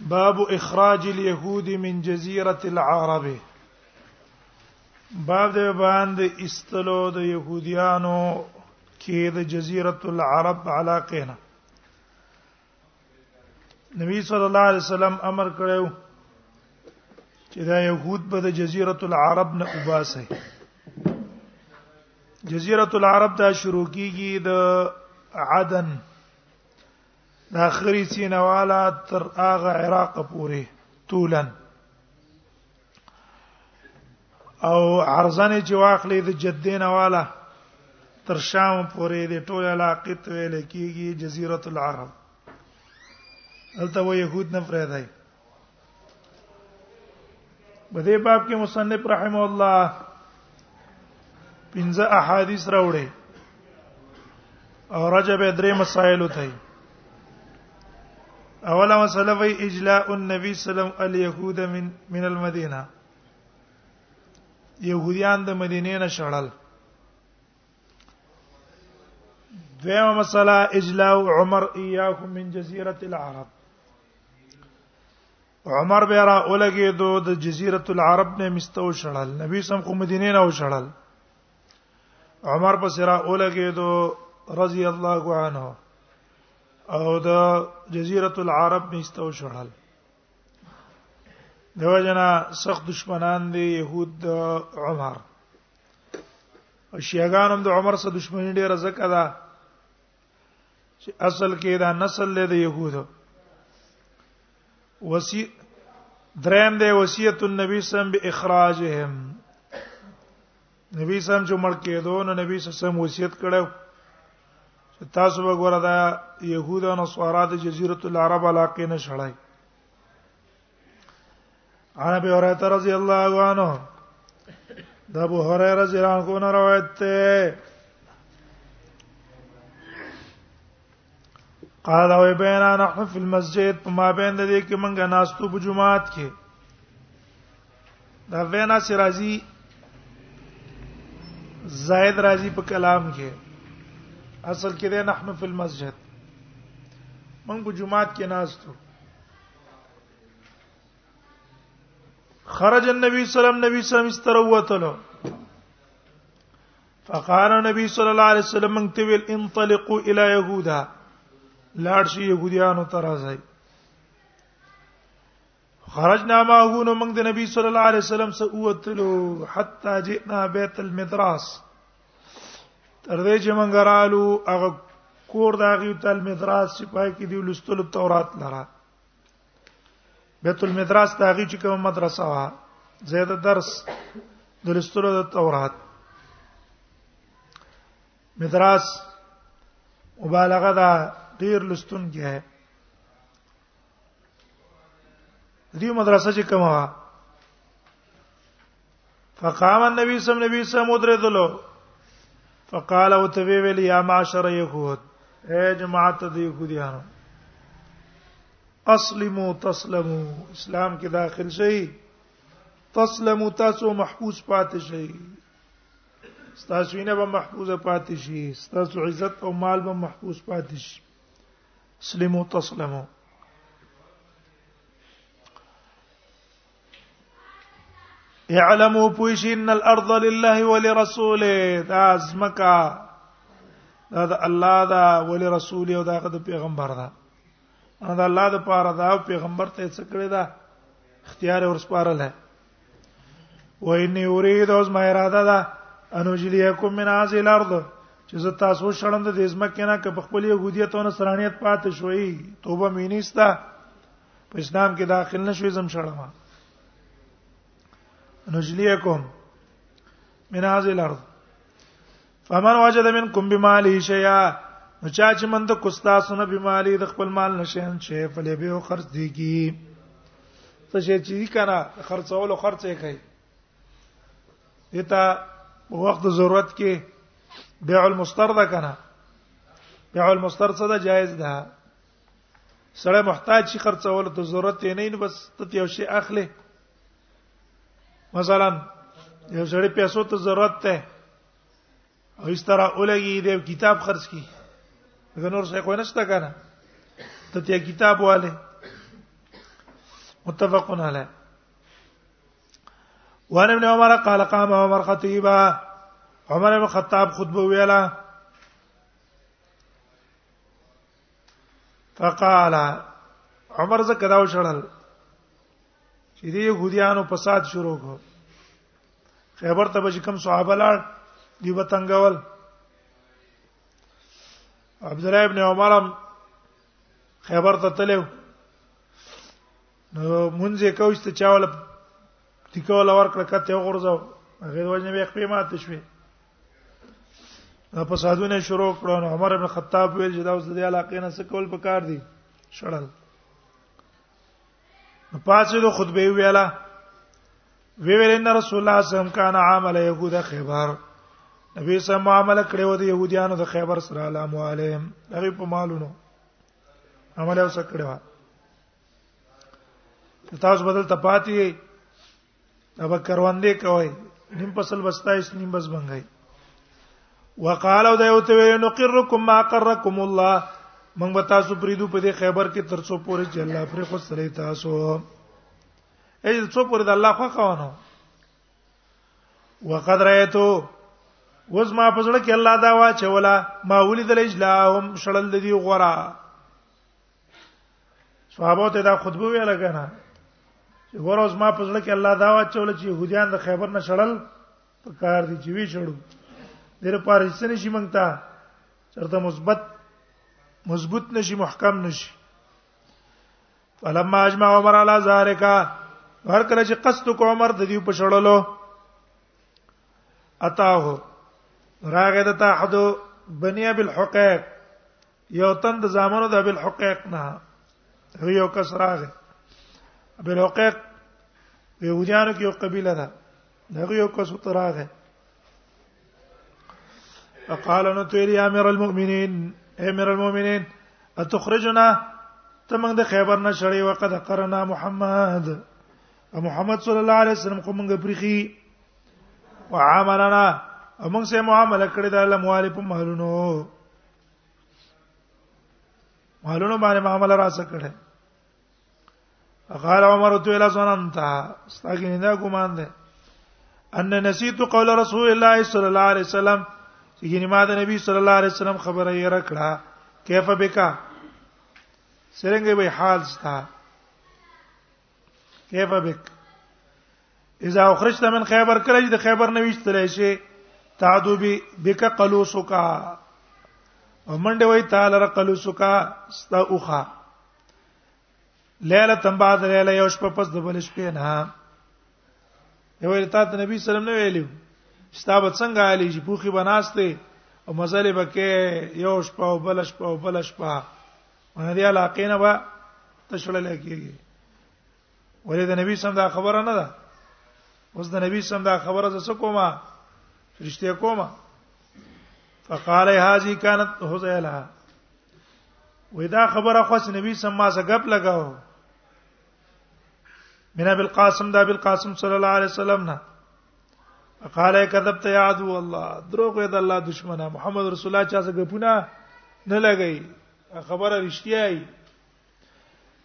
باب اخراج اليهود من جزيره العرب باب د بیان د استلو د يهوديانو کې د جزيره العرب علاقه نه نبی صلی الله علیه وسلم امر کړو چې دا يهود به د جزيره العرب نه وباسي جزيره العرب دا شروع کیږي د عدن د اخري سینواله تر هغه عراق پورې طولن او عرضن چې واخلې د جدین والا تر شام پورې د ټول علاقې ته ویل کېږي جزیره العرب هلته و يهود نه فرېدای په دې باب کې مصنف رحم الله پنځه احادیث راوړي او رجب درې مسائل ته اوله مسله وی اجلاء النبي صلی الله علیه وسلم اليهود من من المدینه يهوديان د مدینې نه شړل دویمه مسله اجلاء عمر اياكم من جزيره العرب عمر بیا را اولګي دو د جزيره العرب نه مستو شړل نبی سم خو مدینه نه وشړل عمر په سره اولګي دو رضی الله عنه او د جزيره العرب مستو شړل دیو جنا سخت دشمنان دي يهود عمر او شیعاګان هم د عمر سره دښمنی ډیره زکه ده چې اصل کې دا نسل له يهودو وسی دریم دی وصیت النبی صلی الله علیه وسلم باخراجهم نبی سم چې مړ کېدو نو نبی سم وصیت کړو چې تاسو به ګوره دا يهود او نصارا د جزيره العرب علاقې نه شړای عن ابي هريره رضي الله عنه د ابو هريره رضی الله عنه نه روایت ده قال او بین انا فی المسجد په ما بین د دې کې منګه ناستو په جمعات کې دا وینا چې راځي زائد راځي په کلام کې اصل کې ده نحنو فی المسجد من په جمعات کې ناستو خرج النبي صلی الله علیه وسلم استروتلو فقال النبي صلی الله علیه وسلم من تویل انطلقوا الى يهودا لاړ شي يهوديانو ته راځي خرجنا ما هو نو موږ د نبی صلی الله علیه وسلم سره وتلو حتا جئنا بیت المدراس تر دې چې مونږ رالو هغه کور دا غي تل مدراس چې پای کې دی لستل تورات لره بیت المدراس دا غي چې کوم مدرسه وا زیاده درس د لستل د تورات مدراس مبالغه دا ډیر لستون کې ہے دې مدرسه چې کومه فقام النبي صلی الله علیه وسلم ودرذلو فقال او ته ویل یا معاشر یهود اے جماعت د یهودیانو اسلمو تسلمو اسلام کې داخل شئ تسلمو تاسو محفوظ پاتې شئ تاسو وینه به محفوظه پاتې شي تاسو عزت او مال به محفوظ پاتې شي اسلمو تسلمو اعلموا پوشی ان الارض لله ولرسوله دا ازمکا دا د الله دا ولرسول او دا د پیغمبر دا انا دا الله د پاره دا پیغمبر ته څه کړی دا اختیار اور سپارل ہے و انی اريد از ما اراده دا انو جلیکم من هذه الارض چې زه تاسو شړم د دې ځمکې نه که په خپل يهودیت او نصرانیت پاتې شوي توبه مینیستا په اسلام کې داخل نشوي زم شړم نجليكم من هذه الارض فمن وجد منكم بماله شيئا نو چا چې مند کوستا سونه بمالي د خپل مال نشین شي فلې به خرج دي کی څه شي چې کنه خرڅول خرڅ یې کوي دته وخت ضرورت کې بيع المستر ده کنه بيع المستر څه ده جائز ده سره محتاج شي خرڅول ته ضرورت یې نه نه بس ته یو شی اخلي مثلا یو سړی پیسو ته ضرورت ده او اس طرح اولګي دې کتاب خرڅ کی دا نور څه خو نشته کنه ته ته کتاب والے متفقون علی وان ابن عمر قال قام عمر خطيبا عمر بن خطاب خطبه ویلا فقال عمر زکه دا وشړل چې دې يهوديانو فساد شروع کړ خیبر ته بچ کم صحابه لاړ دی وتنګول عبد الله ابن عمر خیبر ته تلو نو مونږ یې کوچ ته چاول ټیکول ورکړه کته وغورځاو هغه وجنه به خپې ماته شوې په سادونه شروع کړو نو عمر ابن خطاب ویل چې دا اوس د علاقې نه څه کول پکار دي شړل نو پاتې د خطبه ویلا وی ویل ان رسول الله صلی الله علیه وسلم کان عامل یهود خیبر نبی صلی الله عامل کړي و د يهوديانو د خیبر سره علام علیهم هغه په مالونو عمل اوس کړي و تاسو بدل تپاتی اب کروندې کوي نیم فصل بستایس نیم بس بنګای وقالو دا یو ته نقرکم ما قرکم الله موږ به تاسو پریدو په دې خیبر کې تر څو پورې چې الله پرې خو سره تاسو اې څو پورې د الله خو خوانو وقد رايتو وز ما پزړه کې الله دا وا چې ولا ما ولید الاجلاهم شړل دی غورا صحابه ته دا خطبه ویل کنه چې ګوروز ما په ځل کې الله دا واچول چې يهوديان د خیبر نه شړل په کار دي چې وی شړو ډېر پاره هیڅ نشي مونږ ته چرته مثبت مضبوط نشي محکم نشي فلما اجمع عمر على ذلك هر کله چې قصد کو عمر د دې په شړلو اتاه راغه د تحد بني ابي الحقيق یو تن د زامنو د ابل حقیق نه یو کس راغی ابل حقیق یهودیانو کې یو قبیله ده دغه یو کس ته راغی فقال نو ته یا امیر المؤمنین امیر المؤمنین اتخرجنا ته موږ د خیبر نه شړې وقد قرنا محمد محمد صلی الله علیه وسلم کومه برخي وعاملنا موږ سه معامله کړې د الله موالف مهلونو مالونو باندې معاملې را سکړه قال عمر تو الى ظننت استاګه نه ګمان ده ان نسيت قول رسول الله صلى الله عليه وسلم یعنی ما د نبی صلی الله علیه وسلم خبره یې رکړه کیف بکا سرنګ به حال ستا کیف بک اذا اخرجت من خیبر کله چې د خیبر نه وشتل شي تعدو بی بک قلوسکا او منډه وای تعالی را قلوسکا ستا اوخه لیله تم بعد لیله یو شپه پس د بل شپې نه یو ویل تا ته نبی سلام نه ویلو ستا به څنګه علی چې پوخي بناسته او مزل بکې یو شپه او بل شپه او بل شپه ان دې علاقې نه به تشړل کیږي ولې د نبی سم دا خبره نه ده اوس د نبی سم دا خبره زه کومه رښتیا کومه فقال هذه كانت هزيلها ودا خبره خو نبی سم ما سره غپ لگاو من ابي القاسم دا ابي القاسم صلى الله عليه وسلم نه فقال كذبت يا عدو الله دروغ وي د الله دشمنه محمد رسول الله چا سره غپونه نه لګي خبره رښتیا ای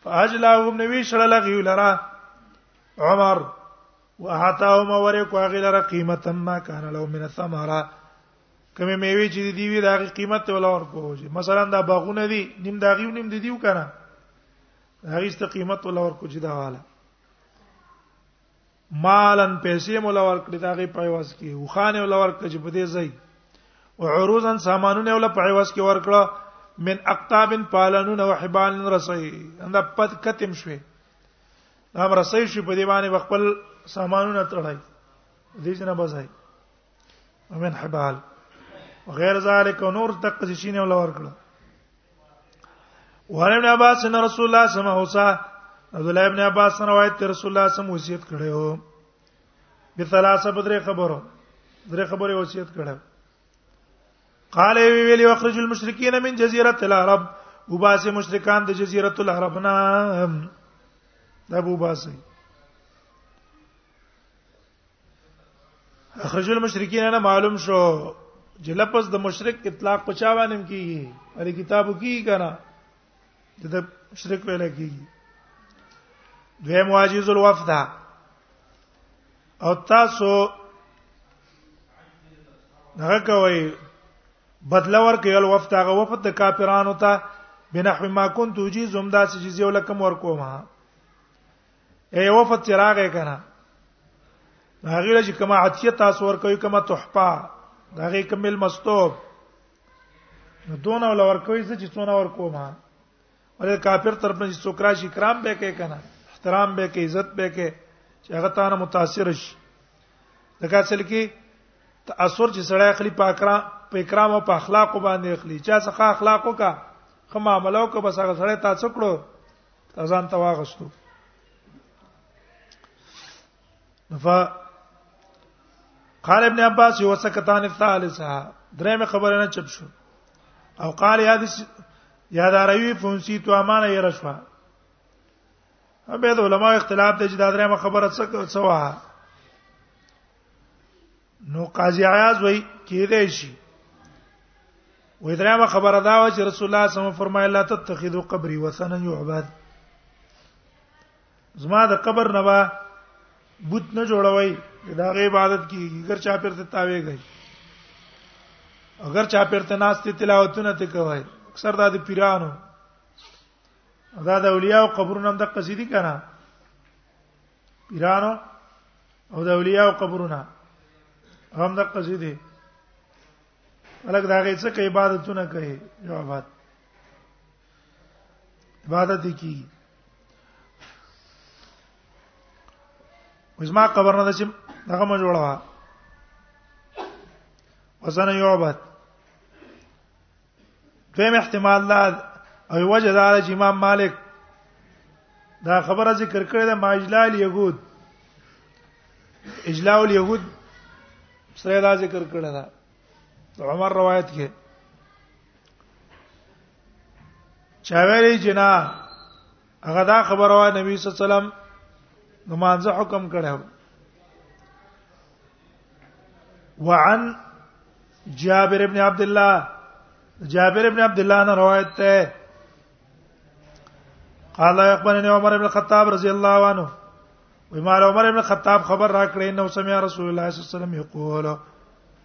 فاجلاهم نبی صلی الله علیه لرا عمر وهتاهم ورکو غلر قیمتا ما کان لو من الثمره کمه میوه چې دی وی دا قیمت ته ولور کوجه مثلا دا باغونه دي نیم دا غیو نیم دی دیو کنه هغه ست قیمت ولور کوجه دا والا مالن پیسې مولا ورکړي دا غي په عوض کې وخانه ولا ورکړي چې په دې ځای او عروضن سامانونه ولا په عوض کې ورکړه من اقطاب پالنون او حبال رسي انده پد کتم شوي هم رسي شي په دې باندې خپل سامانونه تړای دې جنا بځای ومن حبال وغیر ذلک نور تقزشین ولا ورکړه وعن ابن عباس ان رسول الله صلی الله علیه وسلم عبد الله ابن عباس روایت ته رسول الله صلی الله علیه وسلم وصیت کړی وو به ثلاثه بدره خبرو درې خبرې وصیت کړه قال وی ویلی اخرج المشرکین من جزیره العرب وباس مشرکان د جزیره العرب نه د ابو باسی اخرج المشرکین نه معلوم شو چې لفظ د مشرک اطلاق پچا باندې کیږي اره کتابو کیږي کنه د مشرک ویل کیږي دوی معجز الوفد او تاسو هغه کوي بدل ورکې ال وفد هغه وفد د کافرانو ته بنحو ما كنت اجيزهم دا چې جزيه ولکم ورکوم ای وفد چراغه کنه هغه لږ کما عطیه تاسو ور کوي کما تحفه دا غي کمل مستوب نو دون ول ور کوي چې څونه ور کوما ولې کافر تر په سوکرا شي کرام به کې کنه احترام به کې عزت به کې چې هغه تانه متاثر شي دغه اصل کې تاثر چې سړی اخلي پاکرا په اکرام او په اخلاق باندې اخلي چا څخه اخلاقو کا خو معاملو کو بس هغه سړی تاسو کړو اذان ته واغستو ف قال ابن عباس هو سكتان الثالثه درېمه خبره نه چپ شو او قال یاد یاد راوی فونسی تو امانه یې رشوا به د علماء اختلاف دی چې دا درېمه خبره څه څه وه نو قاضي عیاض وای کېدای شي وې درېمه خبره دا و چې رسول الله صلی الله علیه وسلم فرمایله لا تتخذوا قبري وثنا يعبد زما د قبر نه با بت نه جوړوي دا غي عبادت کیږي اگر چا پرته تاوي گئی اگر چا پرته ناس ته تلاوتونه ته کوي اکثر دا د پیرانو دا د اولیاء او قبرونو هم د قصیدی کنا پیرانو او د اولیاء او قبرونه هم د قصیدې الګ دا غي څه کوي عبادتونه کوي جوابات عبادت کی وزما قبر نه چې دغه ما جوړه وزن یعبد دویم احتمال دا او وجه دا چې امام مالک دا خبره ذکر کړې ده ماجلا اليهود اجلاء اليهود سره دا ذکر کړې ده عمر روایت کې چاویلی جنا هغه دا خبره وا نبی صلی الله علیه وسلم نو مانځه حکم کړو وعن جابر ابن عبد الله جابر ابن عبد الله نے روایت ہے قال اخبرني عمر بن الخطاب رضی الله عنه وما عمر بن الخطاب خبر را کړی نو سمع رسول الله صلی الله علیه وسلم یقول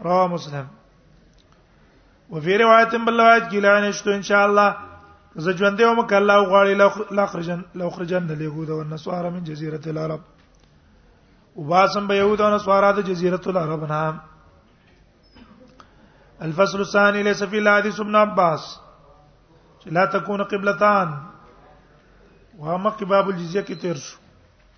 رواه مسلم وفي روایت بل روایت کې لا نشته ان شاء الله زه ژوندې وم ک الله غواړي لا خرجن لا خرجن د يهود او نصارا من جزيره العرب وباسم به يهود او نصارا د جزيره العرب نه الفصل الثاني ليس في الحديث ابن عباس لا تكون قبلتان وهم باب الجزيه کې تیر شو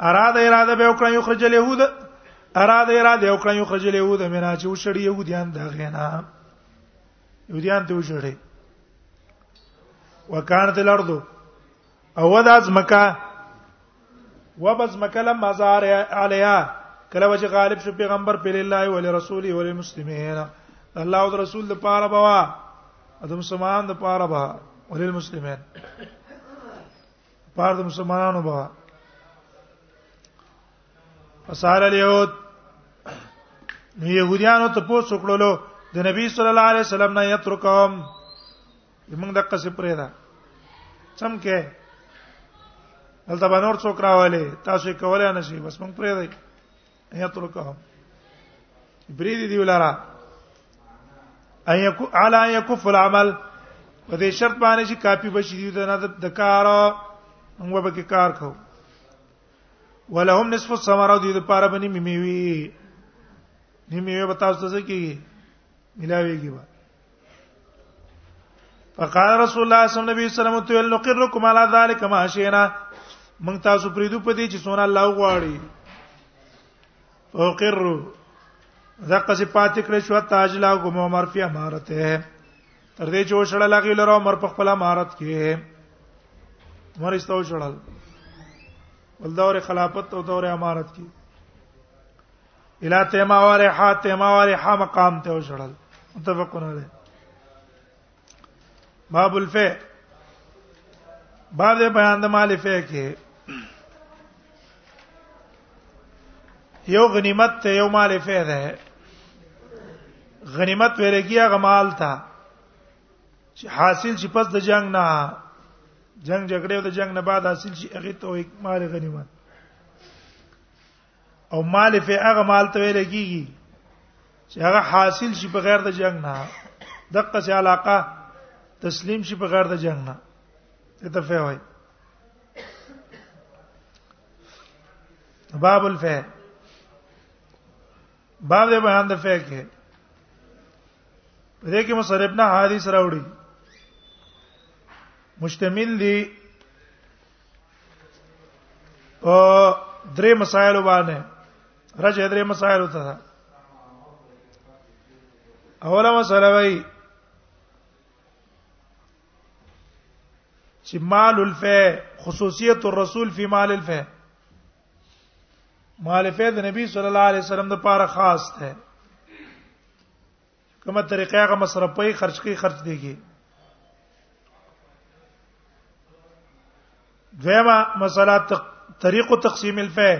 اراده اراده به وکړ یو خرج اليهود اراده اراده وکړ یو خرج اليهود مینا چې وشړی يهوديان دا غینا يهوديان ته وشړی وکانت الارض او وداز مکه وبز مکه لما زار عليها کله وجه غالب شو پیغمبر په الله او رسوله او المسلمین الله او رسول د پاره بوا ادم سمان د پاره بوا وللمسلمین پاره د مسلمانانو به فسار اليهود نو يهوديانو ته پوښتنه وکړلو د نبی صلی الله علیه وسلم نه یترکم موږ دغه څه پرې ده سم کې دلته باندې څوک راواله تاسو کولای نه شي بس موږ پرې ده یترکهم بریدی دی ولرا ايکو علا يكف العمل په دې شرط باندې چې کاپی بشي دی د نه د کار موږ به کې کار کوو ولهم نصف الثمره دی د پاره باندې میوي نیمه به تاسو ته څه کیږي ملاويږي با فقال رسول الله صلی الله علیه وسلم تو نقرکم علی ذلک ما شینا من تاسو پریدو پدې چې سونه الله غواړي اوقر زکه چې پاتې کړې شو تاج لا کوم عمر فی امارته تر دې چې وشړل هغه لره عمر په خپل امارت کې عمر استو شړل ول دور خلافت او دور امارت کې الا تیما ورحا تیما ورحا مقام ته وشړل متفقون علیه باب الفه باب بیان د مال فه کې یو غنیمت ته یو مال فه ده غنیمت ویل کیږي غمال ته چې حاصل شي پس د جنگ نه جنگ جګړه او د جنگ نه بعد حاصل شي هغه ته یو مال غنیمت او مال فی هغه مال ته ویل کیږي چې هغه حاصل شي په غیر د جنگ نه دغه سي علاقه تسلیم شي په غیر د جنگ نه ته فه وای باب الفه باب دې بیان د فه کې دې کې مصرف نه حدیث راوړي مشتمل دي په درې مسائل باندې رجه درې مسائل ته ده اوله مسله وای چې مال الفه خصوصیت الرسول فی مال الفه مال الفه د نبی صلی الله علیه وسلم د پاره خاص ده کومه طریقه هغه مصرفي خرج کوي خرج دیږي دیمه مسله طریق تقسیم الفه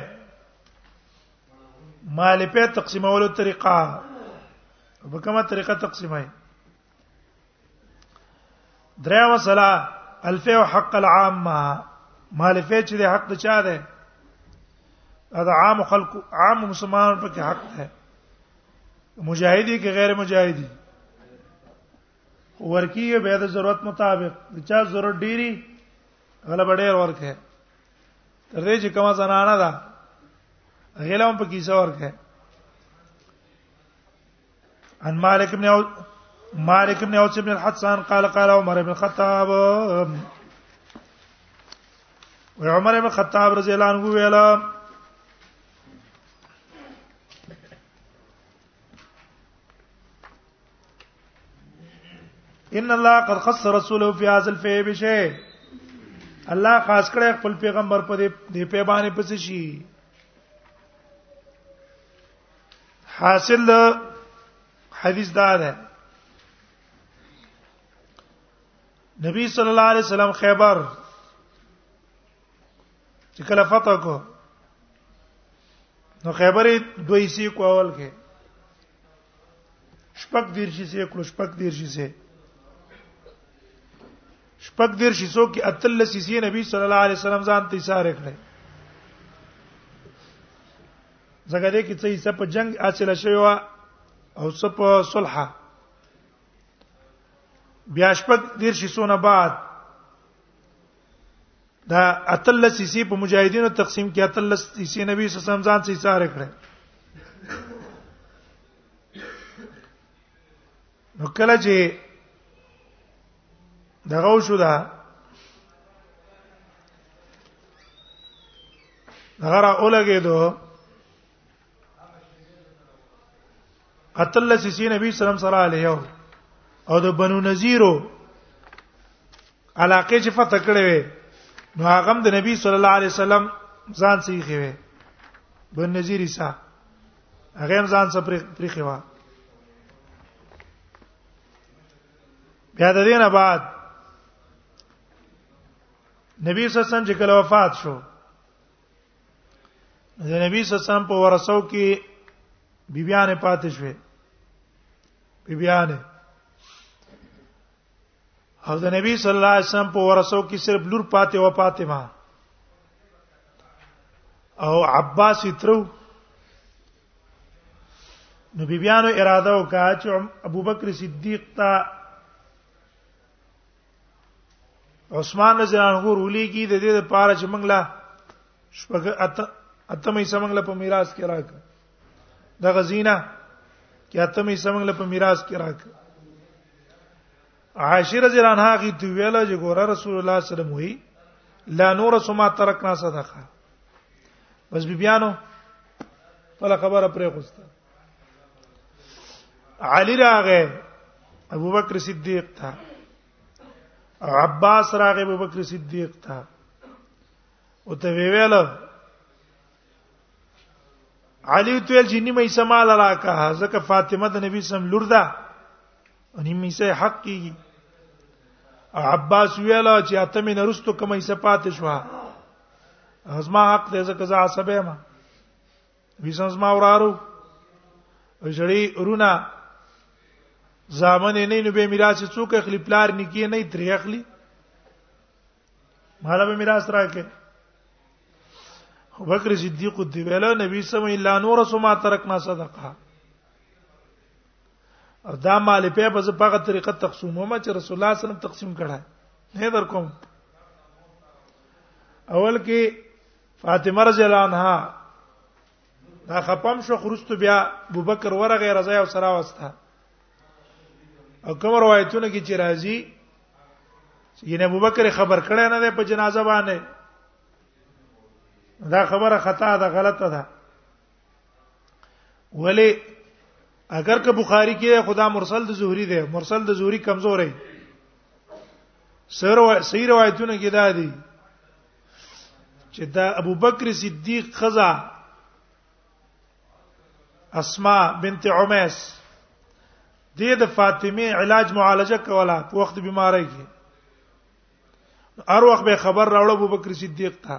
مال په تقسیمولو طریقه په کومه طریقه تقسیمای دریا وسلا الفه حق العامه مالفه چې د حق د چا ده دا عام خلق عام مسلمان په کې حق ده مجاهدی کې غیر مجاهدی ورکی به د ضرورت مطابق د چا ضرورت ډیری غلا بډیر ورکه تر دې چې کومه زنانه ده غلام په کیسه ورکه ان مالک ابن او مالک ابن اوس ابن الحسن قال قال عمر ابن الخطاب عمر ابن الخطاب رضی الله عنه ویلا ان الله قد خص رسوله في هذا الفي بشيء الله خاص کړه خپل پیغمبر په دې په باندې پسې شي حاصل حدیث دا ده نبی صلی الله علیه وسلم خیبر چې کله فتح کو نو خیبرې دوی سی کو اول کې شپږ دیر شي سي کړو شپږ دیر شي سي شپږ دیر شي سو کې اتل سي سي نبی صلی الله علیه وسلم ځان ته اشاره کړې ځکه دې کې څه حصہ په جنگ حاصله شوی و او څه په صلح بیا شپږ دیر شي سونه بعد دا اتل سیسی په مجاهدینو تقسیم کې اتل سیسی نبی صلی الله علیه وسلم ځان سیسی سره کړ نو کله چې دغه شو دا هغه را اولګې دو اتل سي نبی صلی الله علیه وسلم او د بنو نذیرو علاقه چې فتح کړې وي نو هغه د نبی صلی الله علیه وسلم ځان سي خوي بن نذیر عیسی هغه ځان سره پرې خوي بیا د دینه بعد نبی صلی الله علیه وسلم چې کله وفات شو د نبی صلی الله علیه وسلم په ورثو کې بیبیانه پاتې شوې بیبیانه او د نبی صلی الله علیه وسلم په ورثو کې صرف لور پاتې و فاطمه او عباس ترو نو بیبیانو اراده وکړه چې ابوبکر صدیق ته عثمان رضی الله عنه ورولېږي د دې لپاره چې موږ لا شپږ اتمې سمنګ له په میراث کې راک د غزینا کې اتمې سمنګ له په میراث کې راک عائشہ رضی الله عنها کی ته ویل چې ګور رسول الله صلی الله علیه وسلم وی لا نور سما ترکنا صدقه بس بیبیانو ولا خبره پرې خوسته علی راغه ابو بکر صدیق تا عباس راغه ابو بکر صدیق تا او ته ویل علی تویل چې نیمه یې سمال راکا ځکه فاطمه د نبی سم لور ده او نیمه یې حق کیږي عباس ویل چې اته مې نرستو کومه یې سپات شو ازما حق دې ځکه زه عصبه ما ویزن زما ورارو جړی رونا زامن نه نو به میراث څوک اخلي پلار نکی نه تری اخلي مالا به میراث راکې ابوبکر صدیق دی ویلا نبی سم الا نور سما ترکنا صدقه او دا مال په په هغه طریقه تقسیمو ما چې رسول الله صلی الله علیه وسلم تقسیم کړه نه در کوم اول کې فاطمه رضی الله عنها دا خپم شو خرست بیا ابوبکر ورغه رضای او سره واسطه او کوم روایتونه کې چې راځي ینه ابوبکر خبر کړه نه ده په جنازه باندې دا خبره خطا ده غلطه ده ولی اگر که بخاری کې خدا مرسل د زهری ده مرسل د زهری کمزور دی سر صحیح روایتونه کې دا دي چې دا ابو بکر صدیق خزا اسماء بنت عمیس د د فاطمه علاج معالجه کوله په وخت بیماری کې هر وخت به خبر راوړ ابو بکر صدیق ته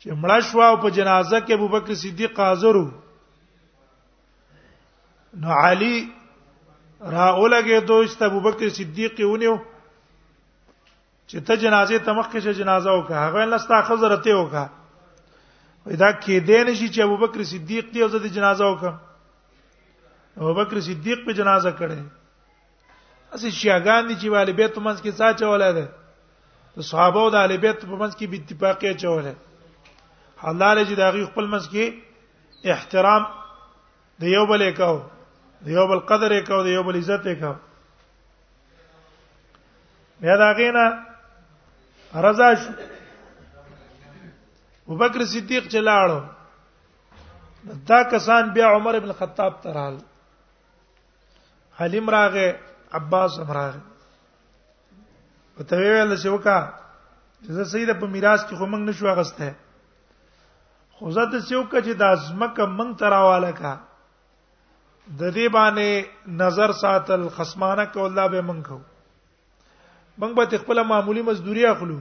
چې مړه شو او په جنازه کې ابو بکر صدیق حاضر وو نو علی را اولګه دوست ابو بکر صدیق ونیو چې ته جنازه ته مخکې چې جنازه وکړه هغه لستا خزرته وکړه دا کې دې نشي چې ابوبکر صدیق دی او زه د جنازه وکم ابوبکر صدیق په جنازه کړي اسی شیعاګان دي چې والي بیت منځ کې څا چولای دي د صحابه او د اهل بیت په منځ کې به اتفاقی چولای الله لږ د هغه خپل منځ کې احترام د یو بل کاو د یو بل قدر کاو د یو بل عزت کاو بیا دا غینا رضا شو ابوبکر صدیق چې لاړو دا کسان بیا عمر ابن خطاب ترال حلیم راغه عباس راغه په ته ویل چې وکا زه سید په میراث کې خو موږ نشو غسته خو زه ته څوک چې د ازمکه موږ تراواله کا د دې باندې نظر ساتل خصمانه کول دا به مونږ کو مونږ به خپل معمولی مزدوري اخلو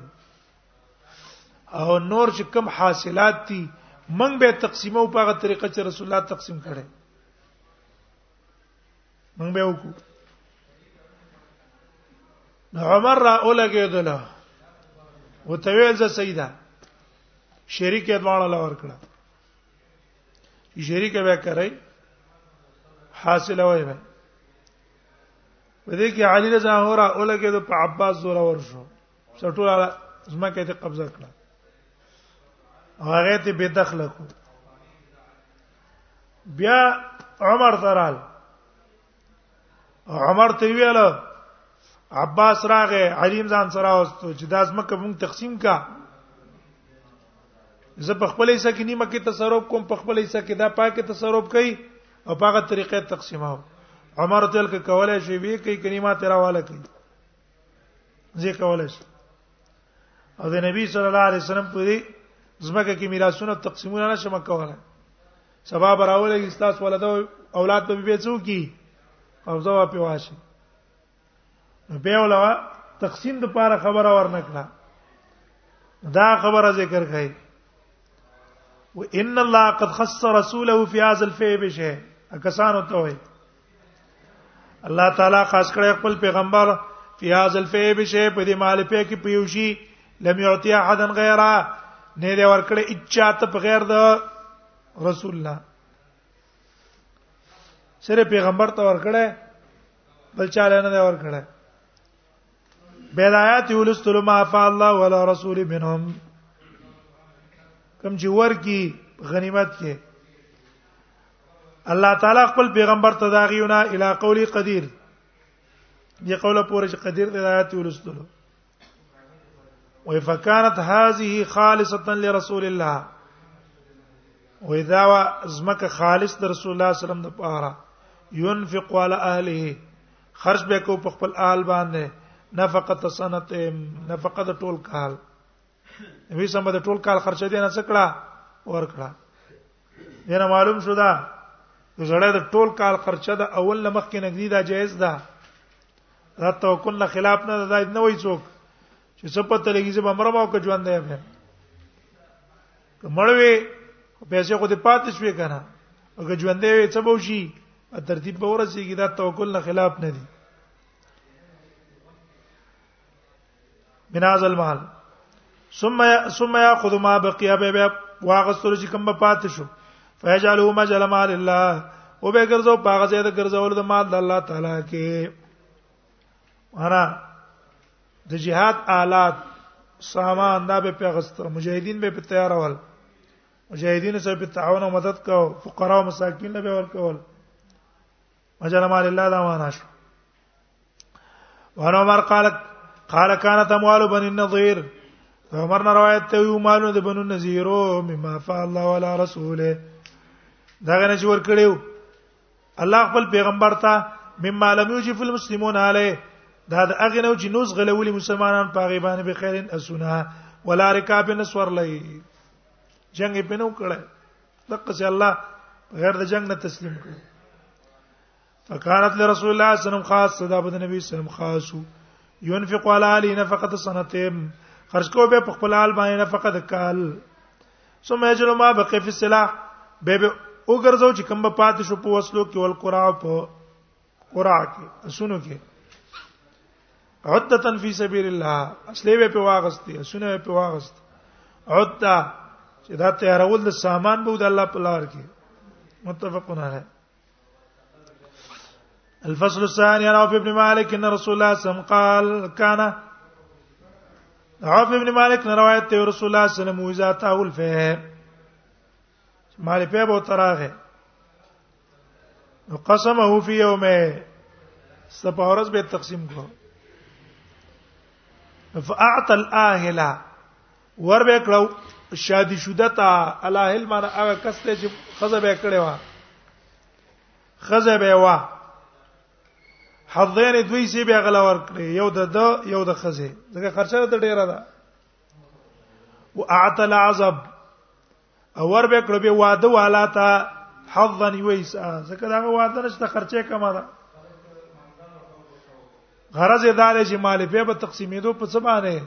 او نور چې کم حاصلات دي مونږ به تقسیمو په هغه طریقه چې رسول الله تقسیم کړي مونږ به وکړو عمر را اولګېدل وتویل ز سیدا شریک یې دواړه لور کړه چې شریک به کوي حاصل وای به ودې کې علي رضا اورا اولګه د عباس زور ور شو څټول زمکه ته قبضه کړه هغه ته به دخل کو بیا عمر ترال عمر ته ویل عباس راغه علیم ځان سره واستو چې داس مکه مونږ تقسیم کا زه په خپل حصہ کې نیمه کې تصرف کوم په خپل حصہ کې دا پاکه تصرف کوي او په هغه طریقې تقسیماو عمر ته لکه کولای شي وی کوي کلمات راواله کوي زه کولای شي او د نبی صلی الله علیه وسلم په دې زمکه کې میراثونه تقسیمونه نشم کوله سبا براولې استاس ولدا اولاد په بیا څو کی قبضه وا په واشي بیا ولا تقسیم د پاره خبره ورنکړه دا خبره ذکر کړي وان الله قد خص رسوله في هذا الفي بشيء اکسانو ته وي الله تعالی خاص کړی خپل پیغمبر فی هاذ الفی بشی په دې مال په کې پیوشي لم یعطی احد غیره نه دی ورکړی اچاته په غیر د رسول الله سره پیغمبر ته ورکړی بل چاله نه دی ورکړی بدايات ولستل ما فا الله ولا رسول منهم کوم چې ورکی غنیمت کې الله تعالی خپل پیغمبر ته داغیونه الی قولی قدیر دی قوله پورې چې قدیر دی آیات ولستلو وای فکانت هذه خالصه لرسول الله وای دا زمکه خالص د رسول الله صلی الله علیه وسلم لپاره ينفق على اهله خرج به کو په خپل آل باندې نفقه سنت نفقه د ټول کال وی سم د ټول کال خرچه دینه څکړه ور کړه دینه معلوم شو دا زړه د ټول کال خرچه د اول لمخ کې نګدي دا جایز ده دا توکل نه خلاف نه ده نه وای څوک چې څه پته لګي چې بمره ما کو ژوند دی به کمړوي پیسې خو دې پاتې شوې کنه او که ژوند دی څه به وشي ترتیب به ورسیږي دا توکل نه خلاف نه دي من هذا المال ثم ثم ياخذ ما بقي به واغستر چې کوم پات شو فيجعله مجل مال الله او به ګرځاو پاغه زید ګرځاول د مال د الله تعالی کې ورا د جهاد آلات سامان دا به پیغستر مجاهدین به په تیار ول مجاهدین سره په تعاون او مدد کاو فقرا او مساکین له به ور کول مجل مال الله دا معنا شو وان عمر قال قال كانت اموال بني النضير عمر نه روایت ته یو مالونه د بنو نذیرو مما فعل الله ولا رسوله دا غنه چې ور کړیو الله خپل پیغمبر ته مما لم یوجف المسلمون علی دا د اغه نو چې نوز غلولي مسلمانان په غیبانه به خیرن اسونه ولا رکاب نسور لای جنگ په نو کړه دغه چې الله غیر د جنگ نه تسلیم کړ فکانت لرسول الله صلی الله علیه وسلم خاص صدا بد نبی صلی الله علیه وسلم خاصو ينفق على علي نفقه سنتين خرج کو به په خپل حال باندې نفقه د کال ثم يجل ما بقي في السلاح به به وګرځو چې کوم په پات شو په وسلو کې ول قرا په قرا کې اسونو کې عدتن فی سبیل الله اصلې به په واغستې اسونه په واغست عدته چې دا تیارول د سامان به د الله په لار کې متفقون علیه الفصل الثاني عن عوف بن مالك ان رسول الله صلى الله عليه وسلم قال كان عوف بن مالك نے روایت ته رسول الله صلی الله علیه وسلم وزاته الفه مال په بو تراغه قسمه فی یومه سپاورز به تقسیم کو فاعطى الاهلا ور به کړو شادي شوده تا الاهل معنی هغه کس ته چې خزه به کړي وا خزه به وا حضین دوی سی به غلا ور کړی یو د د یو د خزه دغه خرچه ته ډیره ده واعطى العذاب او ور به کړو به واده والا ته حظا یویس ځکه دا واده نشته خرچه کما ده غرض دا دی چې مال په به تقسیمېدو په څه باندې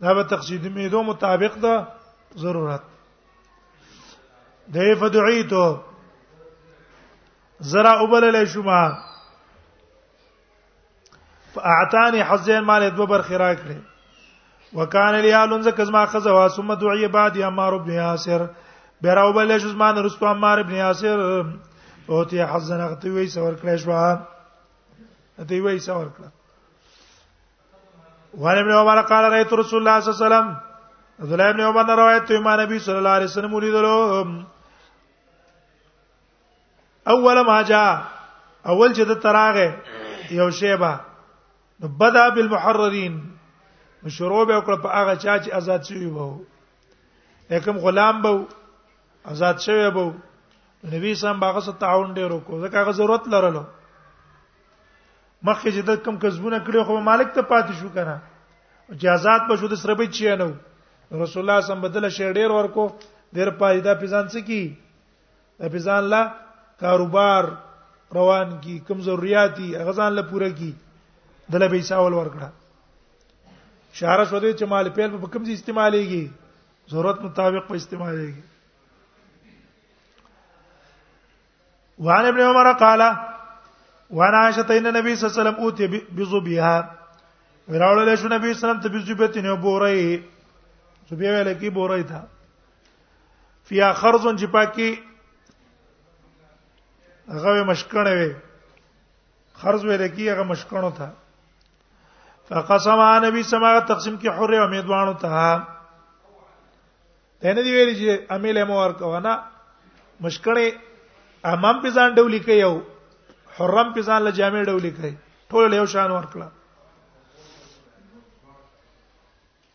دا به تقسیمېدو مطابق ده ضرورت دی فدعیتو زرا وبلل شوما فاعتاني حزين مال دو برخې راکړي وکان لیالون زکه زما خزه وا ثم دعي بعد عمار بن یاسر بیراو بل شو زما رستو عمار بن یاسر او ته حزن غته وی سور کړی شو ته وی سور کړ وان ابن عمر قال رأيت رسول الله صلى الله عليه وسلم عبد الله ابن عمر روایت ته ما نبی صلی الله علیه وسلم ولیدلو اول ما جاء اول چې د تراغه یو شیبه بدا بالمحررین شروع به وکړه په هغه چا چې آزاد شوی وو لکم غلام بو آزاد شوی بو نبی سم باغه سره تعاون ډیر وکړو ځکه هغه ضرورت لرلو مخکې چې د کم کسبونه کړو خو مالک ته پاتې شو کنه چې آزاد به شو د سره به چی نه رسول الله سم بدل شی ډیر ورکو ډیر پایدا پیزان څه کی د بزان لا کاروبار روان کی کم ضرورتي هغه ځان له پوره کی دله به ساول ورکړه شهر شو دې چې مال پیل په کوم ځای استعمالېږي ضرورت مطابق په استعمالېږي وعن ابن عمر قال وعن عائشة ان النبي صلى الله عليه وسلم اوتي بزبيها وراول له شو نبی صلی الله علیه وسلم ته بزبیت نه بورای زبیه ویل کی بورای تا فیا خرزون چې پاکي هغه مشکړه وي خرز ویل کی هغه مشکړو ته فقسم نبی سما تقسیم کی حره امیدوانو ته دنه دی ویل چې امیل مو ورکو نه مشکړه امام په ځان ډول کې یو حرم په ځان له جامع ډول کې ټول یو شان ورکړه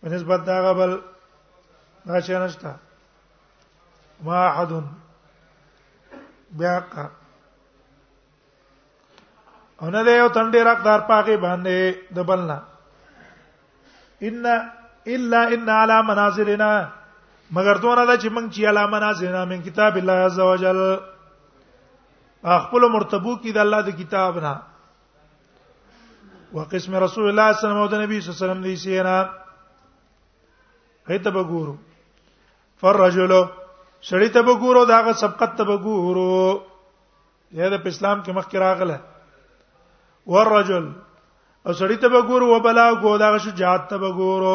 په نسبت دا غبل دا چې نشته ما احد بیا کا او نه یو تن ډیر حقدار پاګې باندې د بلنا ان الا ان على منازلنا مگر دونه دا چې موږ چې على منازلنا من کتاب الله عز وجل خپل مرتبو کې د الله د کتاب نه وقسم رسول الله صلی الله علیه وسلم او د نبی صلی الله علیه وسلم دی سینا هیته بګورو فرجل سړی ته بګورو داغه سبقت ته بګورو یا د اسلام کې مخکې راغله ورجل او سړی ته بګورو وبلا ګو داغه شجاعت ته بګورو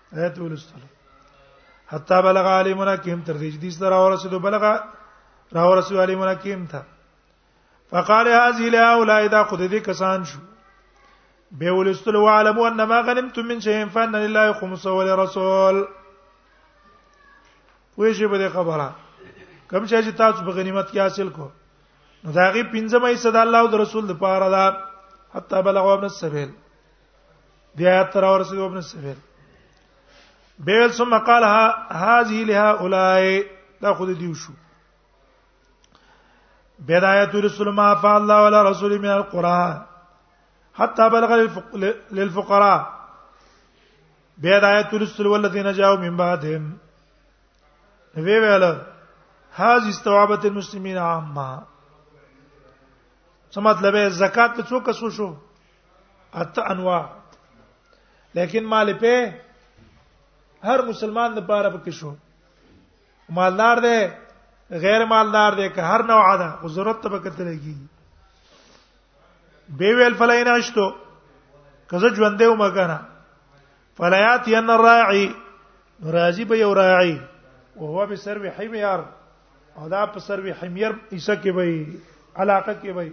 آیت ولستل حتا بلغ عالمنا کیم تر دې دې سره ورسېدو بلغ را ورسېدو عالمنا کیم ته فقال هذه لا اولئک دا خود دې کسان شو به ولستل وعلم ان ما غنمتم من شيء فان لله خمس ولرسول وې شي به خبره کوم شي چې تاسو په غنیمت کې حاصل کو نو دا غي پنځمه حصہ د الله او د رسول لپاره ده حتا بلغ ابن السبيل بیا تر ورسې ابن سبیل بیل ثم قال هذه لها اولای دا خو دې دیو شو بدايه رسول ما فعل الله ولا رسول من القران حتى بلغ للفقراء بدايه رسول والذين جاءوا من بعدهم وی ویل هاذ استوابت المسلمین عامه څه مطلب زکات څو کسو شو اته انواع لیکن مال په هر مسلمان د پاره پکې شو مالدار دی غیر مالدار دی که هر نوع ده او ضرورت ته بکته لګي به ویل فلای نه شتو کزه ژوند دی ومګنه فلایات ین الراعی راضی به یو راعی او هو به سر وی حمیر او دا په سر وی حمیر ایسه کې وي علاقه کې وي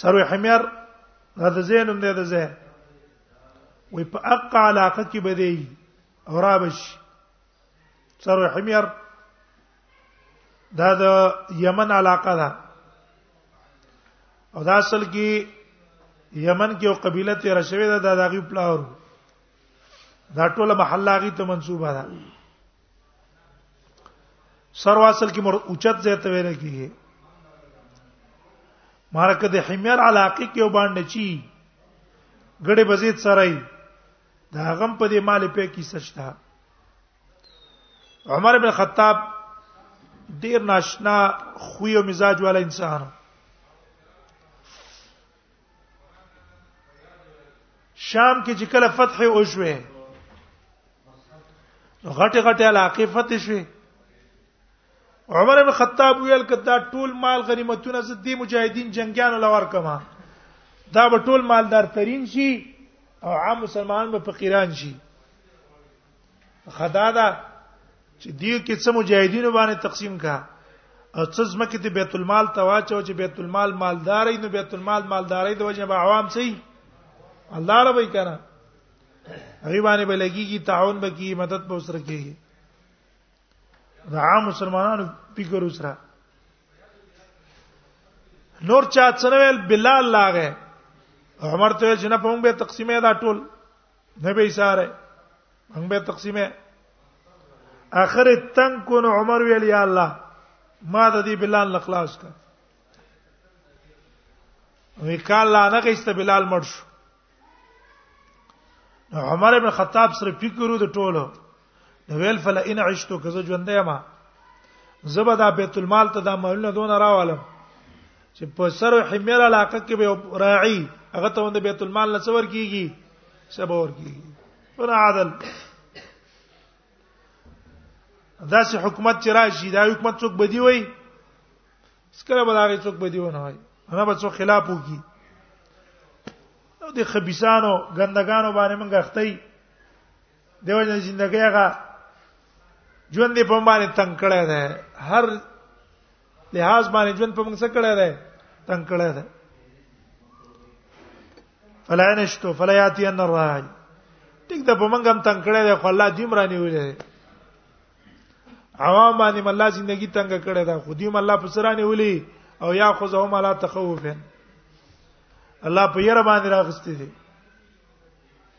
سروي حمیر هدا زین هم ده زه وي په اق علاقه کې بدی او رابش سروي حمیر دا د یمن علاقه ده او دا اصل کې یمن کې یو قبيله تیر شوې ده دا دغه پلاور دا ټوله محله غي ته منسوبه ده سر واصل کې مر اوچت ځای ته ویل کیږي مارکه د حمیر علاقه کې وباندې چی ګړې بزید سره دا غم په دې مال په کې سچتا عمر بن خطاب ډیر ناشنا خوې او مزاج والا انسان شام کې چې کله فتح او شوه غټه غټه علاقه فتح شوه عمر بن خطاب ویل کدا ټول مال غنیمتونه زه دې مجاهدین جنگیان لور کما دا به ټول مالدار ترين شي او عام مسلمان به فقیران شي خدادا چې دیو کې څه مجاهدین باندې تقسیم کا او څه زمکه ته بیت المال ته واچو چې بیت المال مالداري نو بیت المال مالداري د وجه به عوام سي الله رب یې کنه هغه باندې به لګيږي تعاون به کی مدد به وسره کیږي دا عام مسلمانانو فکر وسره نور چا څنویل بلال لاغه عمر ته جن په موږ به تقسیمه دا ټول نه به ساره موږ به تقسیمه اخر تنگ کون عمر ویل یا الله ما د دې بلال نخلاص کړ وی کال لا نه غیست بلال مړ شو عمر ابن خطاب سره فکر د ټولو نو ویل فل ان عشتو کزه ژوندې ما زبا دا بیت المال ته دا مالونه دون راوالم چې په سر حمیر علاقه کې به راعي هغه ته د بیت المال نه څور کیږي سبور کیږي پر عادل دا چې حکومت چې راشي دا حکومت څوک بدی وای سکره به دا څوک بدی ونه وای هغه به څوک خلاف وکي د خبيسانو ګندګانو باندې موږ اخته دیو جن زندګی هغه ژوند په باندې تنگ کړی دی هر لحاظ باندې ژوند په موږ څه کړی دی تنگ کړی دی فلا نشتو فلا یاتی ان الراج ټیک د په موږ هم تنگ کړی دی خو الله دې مرانی ویلې عوام باندې مله زندگی تنگ کړی دا خو دې مله په سرانه ولي او یا خو زه هم لا تخوفن الله په یره باندې راغستې دي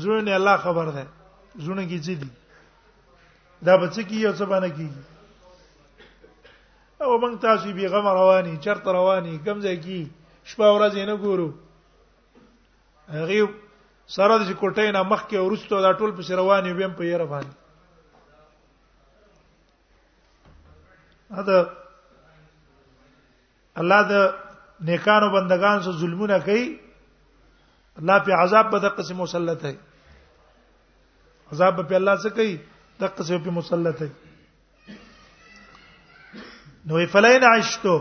زړه نه الله خبر ده زړه کې څه دي دا به څه کیږي او څه باندې کیږي او موږ تاسو به غم رواني چرته رواني کم ځای کی شپه ورځ نه ګورو هغه سره د کوټې نه مخ کې ورستو دا ټول په رواني ویم په یره باندې دا الله د نیکانو بندگان سره ظلمونه کوي الله په عذاب به د قسم مسلط دی عذاب په الله څخه کوي د قسم په مسلط دی نو فلین عشتو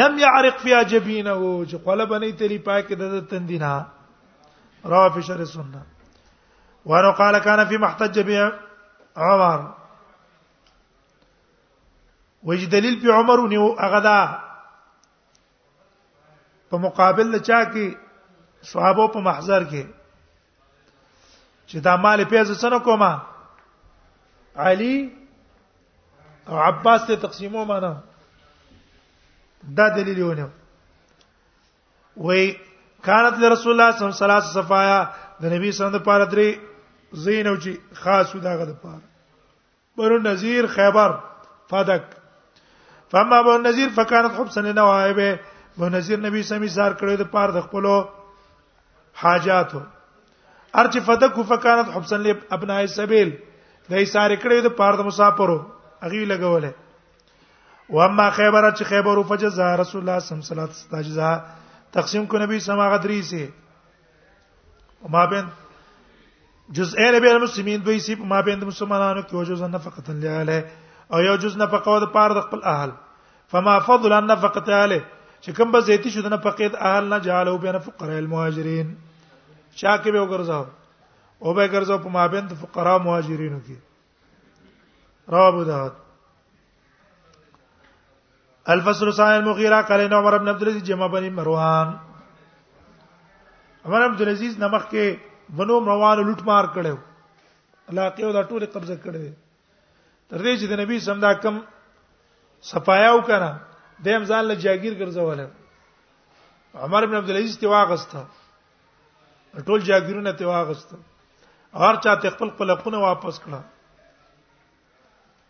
لم يعرق فی جبینه چې قلب نه تری پاک د تندینا رواه فی شر سنه وانه قال كان في محتج به عمر وجه دلیل په عمر نیو هغه دا په مقابل د چا کې صحابه په محضر کې چې دا مال پیز سره کومه علي او عباس ته تقسیمو معنا دا دلیل ونه وای كانت لرسول الله صلی الله علیه وسلم صفایا د نبی صلی الله علیه وسلم لپاره درې زینو چې خاص دا غد لپاره بنو نذیر خیبر فدک فما بنو نذیر فکانت حبسا لنوائبه بنو نذیر نبی سمي زار کړو د پاره د خپل حاجاتو ارچ فدک فکانت حبسا لابناء السبيل دای سار کړو د پاره د مسافرو اغي لګولې واما خیبر چې خیبر فجزا رسول الله صلی الله علیه وسلم تقسیم کو نبی سما غدری سي وما بين جزئين بين المسلمين دوی سی ما بين مسلمانانو کې وجوز نفقه لاله او یو جز نفقه د پاره د خپل اهل فما فضل ان نفقه اهله چې کوم به زیتی شو د نفقه د اهل نه جعله بین فقراء المهاجرین چا کې به وګرځاو او به ګرځاو په مابین د فقراء مهاجرینو کې رابو دهات الفصل الثاني المغيرة قال ان عمر بن عبد العزيز جمع بني مروان عمر عبد العزيز نمخ کې بنو مروان لوټ مار کړو علاقه او دا ټول قبضه کړې تر دې چې د نبی سم دا کم صفایاو کړه د هم ځان له جاگیر ګرځول عمر ابن عبد العزيز ته واغسته ټول جاگیرونه ته واغسته هر چا ته خپل خپل خونه واپس کړه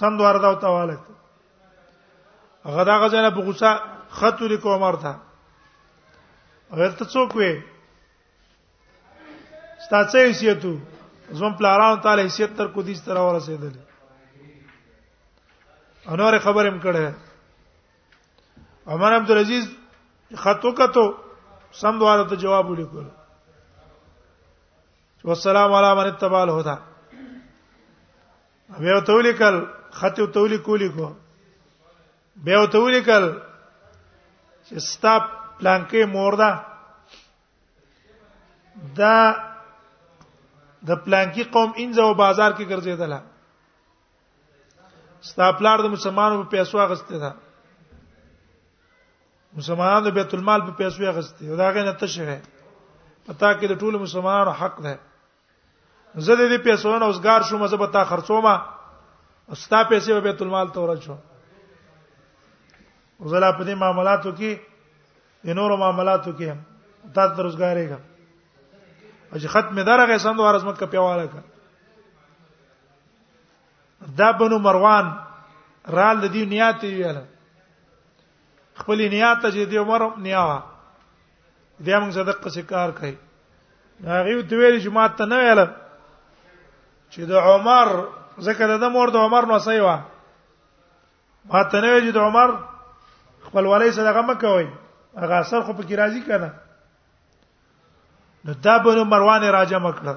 سم دوار دا تواله غدا غزنه په غوسه خط لیکو عمر ته غیر ته څوک وې ستاسو حیثیتو زمون پلارانو تعالی حیثیت تر کو دي ستر ورسېدل انور خبرې م کړه عمر عبد العزيز خطو کتو سم دواره ته جواب ولیکل والسلام علی من اتبع الهدى بیا تولیکل خط تولیک کولی کو بیا تولیکل چې ستا پلانکې مور ده دا د پلانکی قوم انځه او بازار کې ګرځیدل ستا پلار د مسلمانانو په پیسو اغسته ده مسلمانانو د بیت المال په پیسو اغسته او دا غنه تشریح پتا کې د ټولو مسلمانانو حق ده زه دې پیسو نه اوسګار شوم زه به تا خرڅوم او ستا پیسې به بیت المال ته ورچو وزلا په دې معاملاتو کې د نورو معاملاتو کې تا ته روزګارې کا چې ختم درغه سم دوه ورځ مکه پیواله کا دا بنو مروان رال د دې نیات ویل خپل نیات چې دی عمر نیاوه بیا موږ صدق څه کار کوي هغه ته ویل چې ما ته نه ویل چې د عمر زکه د مور د عمر نو صحیح و ما ته نه ویل چې د عمر خپل ولای صدقه مکوي هغه اثر خو پکې راځي کنه نو دا بنو مروان راجم کړ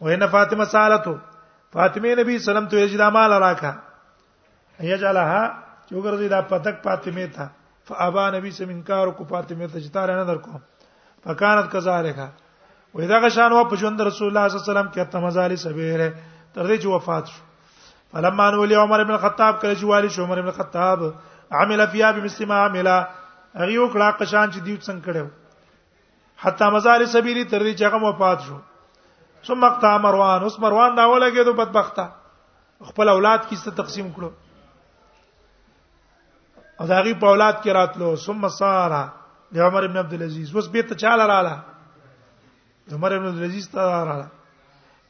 وینه فاطمه سالتو فاطمه نبی سلام ته یجدا مال راکا یجلها چوغرزی دا پتک فاطمه ته فابا نبی سم انکار کو فاطمه ته چتار نه درکو فکانت کذالک وې دا غشان و په ژوند رسول الله صلی الله علیه وسلم کې تمزالی سبیره تر دې چې وفات شو فلما ان ولي عمر ابن الخطاب کله چې والي شو عمر ابن الخطاب عمل فيها بمثل ما عمل هغه وکړه قشان چې دیو څنګه کړو حتی مزار سبیری تر دې چې هغه وفات شو ثم اقتا مروان اوس مروان دا ولګې دو بدبخته خپل اولاد کیسه تقسیم کړو او دا غي په اولاد کې راتلو ثم سارا د عمر ابن عبد العزيز اوس به ته چاله رااله عمر ابن عبد العزيز ته رااله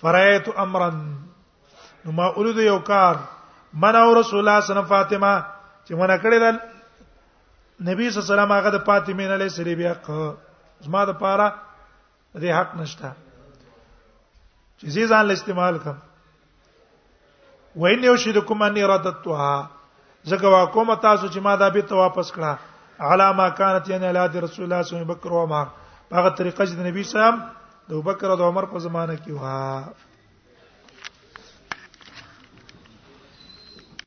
فرایت امرا نو ما اولید یو کار من او رسول الله صلی الله علیه وسلم فاطمه چې مونږ کړی دل نبی صلی الله علیه وسلم هغه د فاطمه نه لې سری بیا زما د پاره دې حق نشته چې زی ځان له استعمال کم وین یو شید کوم ان ردتها زګه وا کوم تاسو چې ما دا به ته واپس کړه علامه كانت یعنی علی رسول الله صلی الله علیه وسلم بکر او عمر هغه طریقه چې د نبی صلی الله علیه وسلم د ابوبکر او عمر په زمانه کې وه